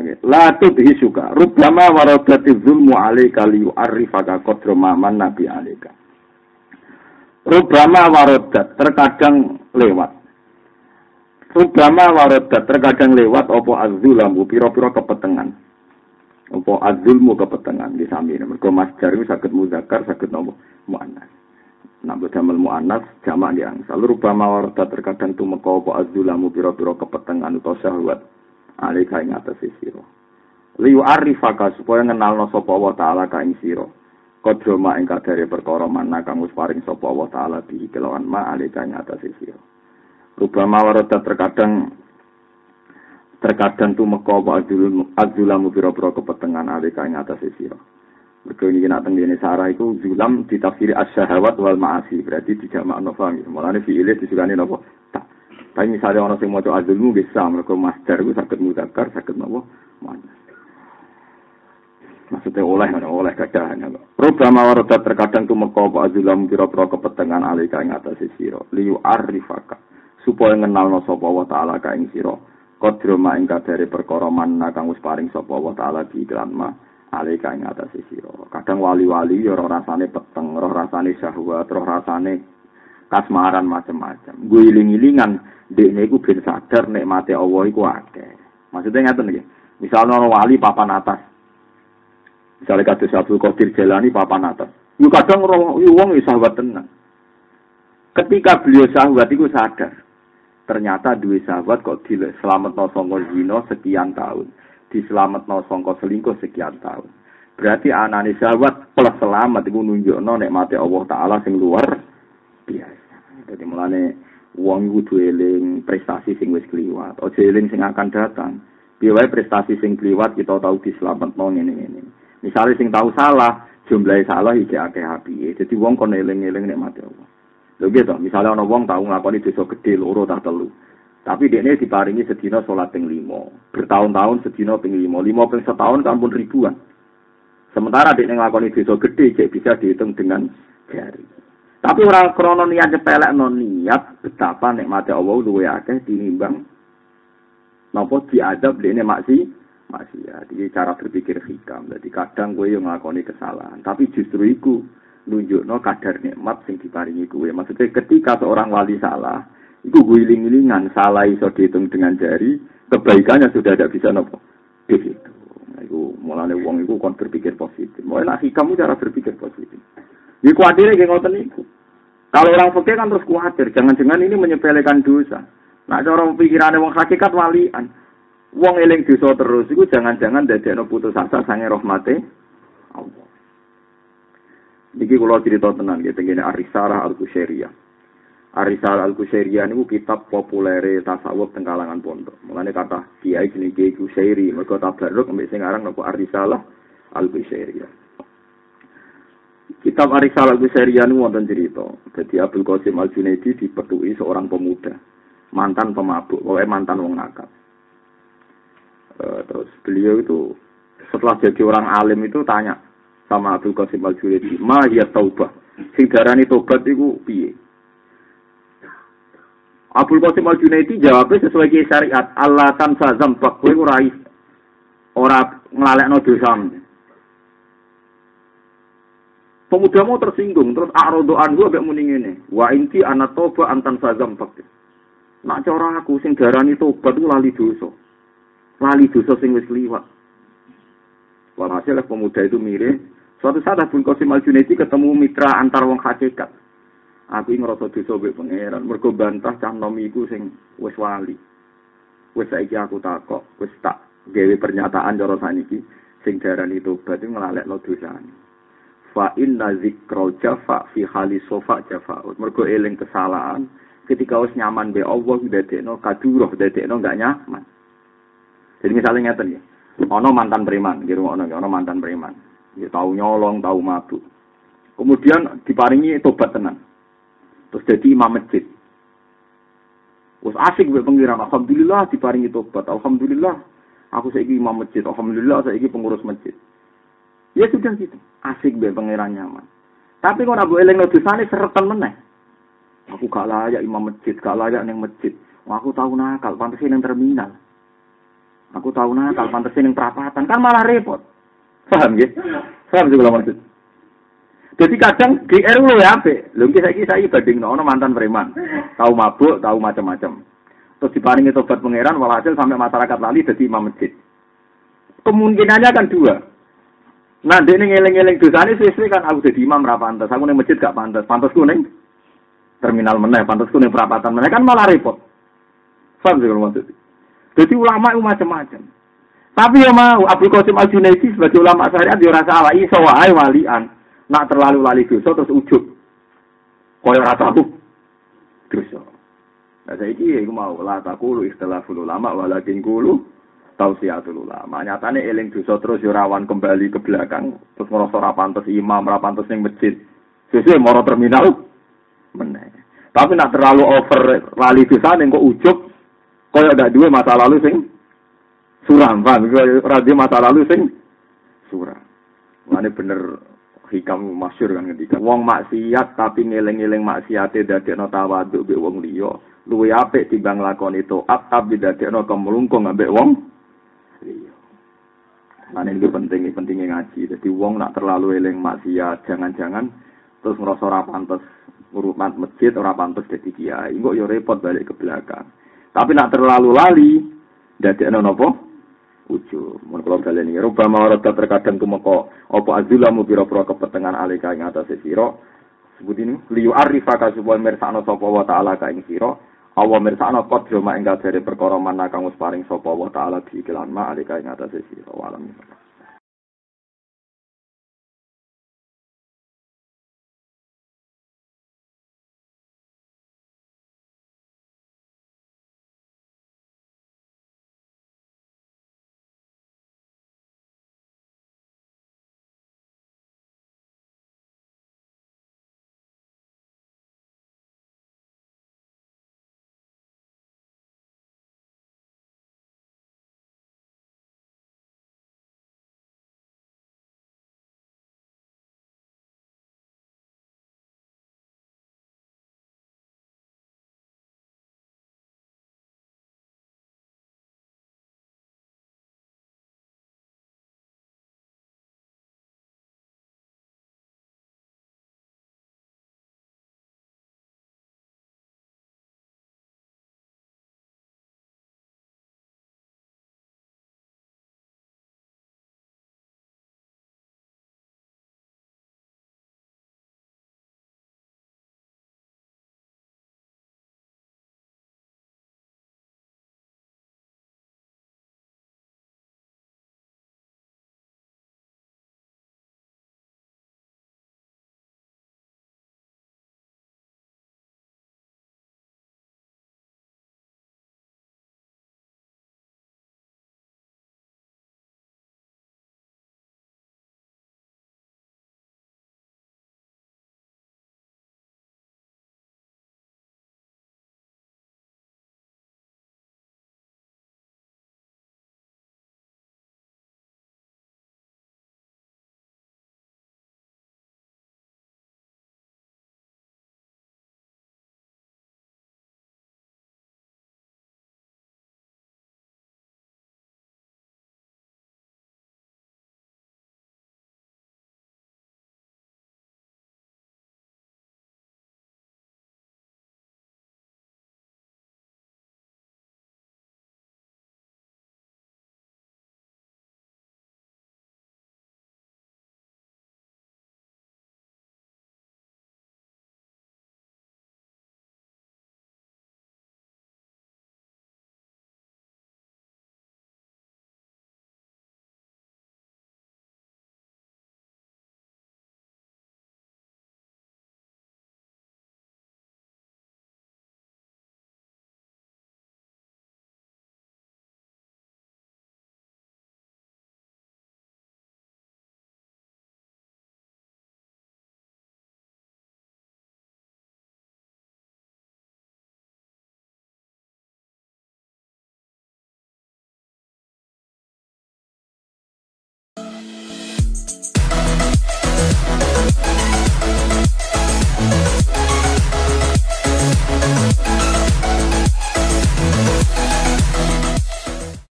lagi. La tudhi suka. Rubama waradati zulmu alaika liyu arifaka kodroma man nabi alaika. Rubama waradat terkadang lewat. Rubama waradat terkadang lewat opo azulamu piro-piro kepetengan. Opo azulmu kepetengan di samping. Mereka masjar itu sakit muzakar, sakit nopo mu'anas. Nabi damel mu'anas, jamak di angsal. Rubama waradat terkadang tumeka opo azulamu piro-piro kepetengan atau syahwat alika ing atas sira liyu arifaka supaya ngenalno sapa wa taala ka ing sira kodroma ing kadare perkara mana kang wis paring sapa wa taala di kelawan ma alika ing atas sira rubama warata terkadang terkadang tu meko apa adul adulamu pira-pira kepetengan alika ing atas sira Mereka ini nak tenggine sarah itu zulam ditafsiri as-syahawat wal ma'asi berarti tidak makna faham. Mulane fi'ile disukani napa? Tapi misalnya orang yang mau azulmu bisa, mereka master itu sakit mudakar, sakit nopo, mana. Maksudnya oleh, mana oleh kadang. Rubama waroda terkadang tu meko apa azulam kira-kira kepetengan alika ing atas siro. Liu arifaka. Supaya ngenal no sopa wa ta'ala ka ing siro. Kodro ma ing kadari perkara manna kang wis paring sopa wa ta'ala di iklan ma. Alika atas siro. Kadang wali-wali ya rasane peteng, roh rasane syahwat, roh rasane kasmaran macam-macam. Gue iling-ilingan, dekne iku ben sadar nek mate Allah iku akeh. Maksudnya ngaten iki. Misalnya orang wali papan atas. Misalnya kata Abdul Qadir Jalani papan atas. Yo kadang orang wong sahabat tenang. Ketika beliau sahabat itu sadar, ternyata dua sahabat kok di selamat no songko zino sekian tahun, di selamat no songko selingkuh sekian tahun. Berarti anani sahabat plus selamat itu nunjuk no nek mati Allah Taala sing luar biasa. Jadi mulane wong kudu eling prestasi sing wis kliwat, aja eling sing akan datang. Piye prestasi sing kliwat kita tahu diselametno ngene-ngene. Misalnya sing tahu salah, jumlahe salah iki akeh api. Jadi wong kon eling-eling nek mati Allah. Lho gitu, misalnya ana wong tahu nglakoni dosa gede loro tak telu. Tapi dia ini diparingi sedina sholat ping limo. Bertahun-tahun sedina ping limo. Limo ping setahun kan pun ribuan. Sementara dia ngelakoni dosa gede, cek bisa dihitung dengan jari. Tapi orang krono niat cepelek non niat betapa nikmati Allah luwe akeh tinimbang nopo diadab dene maksi masih ya. Jadi cara berpikir hikam. Jadi kadang gue yang ngakoni kesalahan, tapi justru iku nunjukno kadar nikmat sing diparingi gue. Maksudnya ketika seorang wali salah, itu gue iling-ilingan salah iso dihitung dengan jari, kebaikannya sudah tidak bisa nopo di situ. Nah, itu mulane wong itu kon berpikir positif. Mulai nak hikam cara berpikir positif. Ini khawatirnya kayak ngoten itu. Kalau orang fakir kan terus khawatir, jangan-jangan ini menyepelekan dosa. Nah, cara pikirannya wong hakikat walian. Wong eling dosa terus, itu jangan-jangan no putus asa sange rahmate Allah. Niki kula cerita tenan gitu, ngene Arisarah Al-Kusyairiyah. Arisal Al-Kusyairiyah niku kitab populer tasawuf teng kalangan pondok. Mulane kata kiai jenenge Kiai Kusyairi, mergo tabarruk ambek sing aran napa Arisalah Al-Kusyairiyah. Kitab Arisal Al-Kusyairiyah niku wonten cerita. Jadi Abdul Qasim Al-Junaidi dipetui seorang pemuda, mantan pemabuk, pokoknya mantan wong nakal. Uh, terus beliau itu setelah jadi orang alim itu tanya sama Abdul Qasim Al-Junaidi, "Ma ya taubah?" Sing darani tobat iku piye? Abdul Qasim Al Junaidi jawabnya sesuai syariat Allah tan sazam bak kowe ora ora nglalekno. Pemuda mau tersinggung terus arodo anhu ambek muni ngene. Wa inti ana toba antan sazam bak. Nak cara aku sing darani tobat ku lali dosa. Lali dosa sing wis liwat. Walhasil pemuda itu mirip. Suatu saat Abdul Qasim Al Junaidi ketemu mitra antar wong hakikat. Aku ngerasa dosa mbek pangeran, mergo bantah cah nom iku sing wis wali. Wis saiki aku takok, wis tak gawe pernyataan cara saniki sing darani tobat iku nglalekno dosane. Fa inna zikra jafa fi hali sofa jafa. Mergo eling kesalahan ketika wis nyaman be Allah dadekno kaduroh dadekno enggak nyaman. Jadi misalnya ngeten ya, ono mantan preman, gitu ono ono mantan preman. Ya tahu nyolong, tahu mabuk. Kemudian diparingi tobat tenang Terus jadi imam masjid. Wes asik mbek pengiran. Alhamdulillah diparingi tobat. Alhamdulillah aku saiki imam masjid. Alhamdulillah saiki pengurus masjid. Ya sudah gitu. Asik mbek pengiran nyaman. Tapi kok aku eling dosane seretan meneh. Aku gak layak imam masjid, gak layak ning masjid. Aku tahu nakal, pantas ning terminal. Aku tahu nakal pantes ning perapatan kan malah repot. Paham nggih? Paham kalau maksud. Jadi kadang GR lu ya apik. Lho iki saiki saya bandingno ono mantan preman. Tahu mabuk, tahu macam-macam. Terus diparingi tobat pangeran walhasil sampai masyarakat lali jadi imam masjid. Kemungkinannya kan dua. Nah, dia ini ngeleng-ngeleng dosa ini sesuai kan aku jadi imam ra pantas. Aku ning masjid gak pantas. Pantasku ning terminal meneh, pantasku ning perapatan meneh kan malah repot. Paham sih kalau maksud. Jadi ulama itu macam-macam. Tapi ya mau Abdul Qasim Al Junaidi sebagai ulama syariat dia rasa ala iso wae walian. Nak terlalu lali dosa terus ujub. Koyo ora tahu dosa. Nah saiki iku mau la takulu ikhtilaful ulama walakin kulu tausiatul ulama. Nyatane eling dosa terus yo rawan kembali ke belakang terus ngerasa ora pantes imam, ora pantes ning masjid. Sesuai moro terminal meneh. Tapi nak terlalu over lali dosa ning kok ujub koyo ndak duwe masa lalu sing suram, paham? Ora duwe masa lalu sing suram. Mane bener hikam masyur kan ketika wong maksiat tapi ngeling-eling maksiate dadekno tawaduk mbek wong liya luwe apik timbang lakoni taat tapi dadekno kemlungkung ambek wong Nah ini penting, pentingnya ngaji. Jadi wong nak terlalu eling maksiat, jangan-jangan terus ngerasa ora pantes urutan masjid, ora pantes jadi kiai. Kok yo repot balik ke belakang. Tapi nak terlalu lali, jadi nopo ujung. Mun kula kalian ini, rupa mawarata terkadang tumeka apa azulamu pira-pira kepetengan alika ing atase sira. Sebut ini liyu arifaka supaya mirsakno sapa wa taala ka. Awa mirsakno qadra ma ing dari perkara mana kang wis paring sapa wa taala diiklan ma alika ing atase sira.